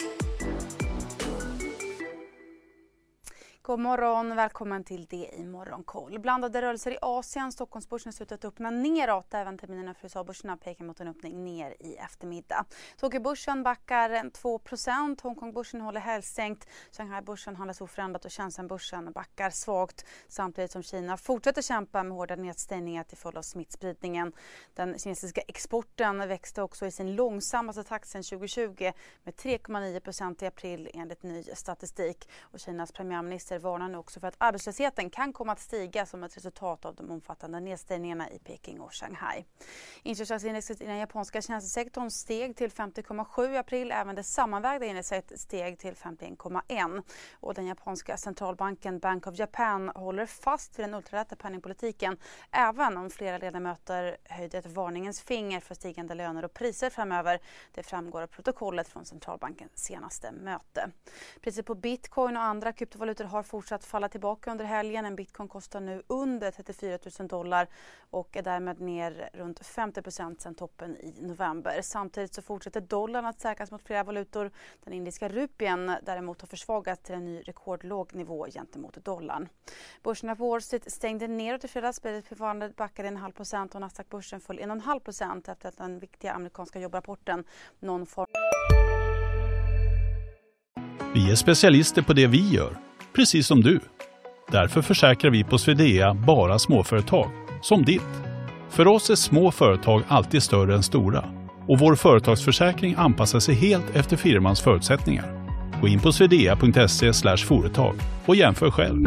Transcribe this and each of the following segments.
you God morgon, välkommen till det i Morgonkoll. Blandade rörelser i Asien. Stockholmsbörsen ser ut att öppna neråt. Även terminerna för USA-börserna pekar mot en öppning ner i eftermiddag. Tokyobörsen backar 2% Hongkongbörsen håller hälsänkt. Shanghaibörsen handlas oförändrat och Shenzhenbörsen backar svagt samtidigt som Kina fortsätter kämpa med hårda nedstängningar till följd av smittspridningen. Den kinesiska exporten växte också i sin långsammaste takt sedan 2020 med 3,9% i april enligt ny statistik. Och Kinas premiärminister Minister varnar nu också för att arbetslösheten kan komma att stiga som ett resultat av de omfattande nedstängningarna i Peking och Shanghai. Inköpsindexet i den japanska tjänstesektorn steg till 50,7 i april. Även det sammanvägda indexet steg till 51,1. Och den japanska centralbanken Bank of Japan håller fast vid den ultralätta penningpolitiken även om flera ledamöter höjde ett varningens finger för stigande löner och priser framöver. Det framgår av protokollet från centralbankens senaste möte. Priset på bitcoin och andra kryptovalutor har har fortsatt falla tillbaka under helgen. En bitcoin kostar nu under 34 000 dollar och är därmed ner runt 50 sen toppen i november. Samtidigt så fortsätter dollarn att säkras mot flera valutor. Den indiska rupien däremot har försvagats till en ny rekordlåg nivå gentemot dollarn. Börserna på Wall Street stängde neråt i fredags. Fortfarande backade en halv procent och Nasdaq-börsen föll en och en halv procent efter att den viktiga amerikanska jobbrapporten någon form vi är specialister på det vi gör precis som du. Därför försäkrar vi på Swedea bara småföretag, som ditt. För oss är små företag alltid större än stora och vår företagsförsäkring anpassar sig helt efter firmans förutsättningar. Gå in på swedea.se företag och jämför själv.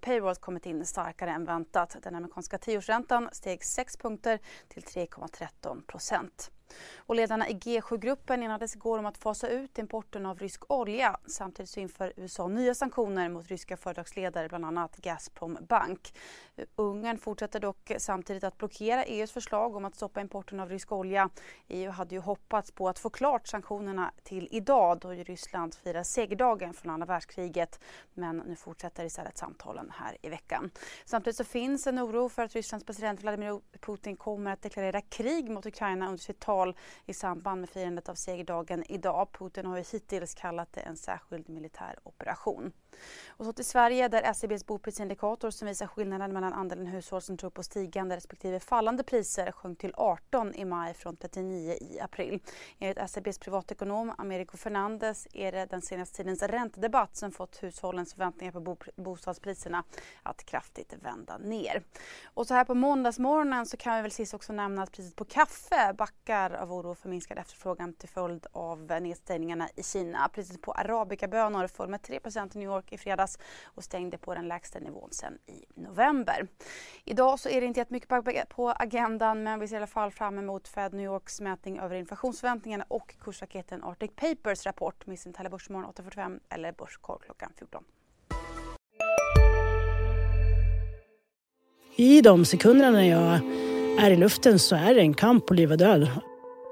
Payroll kommit in starkare än väntat. Den amerikanska tioårsräntan steg 6 punkter till 3,13 procent. Och ledarna i G7-gruppen enades igår om att fasa ut importen av rysk olja. Samtidigt så inför USA nya sanktioner mot ryska företagsledare, bland annat Gazprom Bank. Ungern fortsätter dock samtidigt att blockera EUs förslag om att stoppa importen av rysk olja. EU hade ju hoppats på att få klart sanktionerna till idag då ju Ryssland firar segerdagen från andra världskriget. Men nu fortsätter istället samtalen här i veckan. Samtidigt så finns en oro för att Rysslands president Vladimir Putin kommer att deklarera krig mot Ukraina under sitt tal tal i samband med firandet av segerdagen idag. Putin har ju hittills kallat det en särskild militär operation. Och så till Sverige där SCBs boprisindikator som visar skillnaden mellan andelen hushåll som tror på stigande respektive fallande priser sjönk till 18 i maj från 39 i april. Enligt SCBs privatekonom Americo Fernandez är det den senaste tidens räntedebatt som fått hushållens förväntningar på bo bostadspriserna att kraftigt vända ner. Och så här på måndagsmorgonen så kan vi väl sist också nämna att priset på kaffe backar av oro för minskad efterfrågan till följd av nedstängningarna i Kina. Priset på arabikabönor föll med 3% i New York i fredags och stängde på den lägsta nivån sen i november. Idag så är det inte jättemycket på agendan men vi ser i alla fall fram emot Fed New Yorks mätning över inflationsförväntningarna och kursraketen Arctic Papers rapport. Missa inte heller Börsmorgon 8.45 eller Börskoll klockan 14. I de sekunderna när jag är i luften så är det en kamp på liv och död.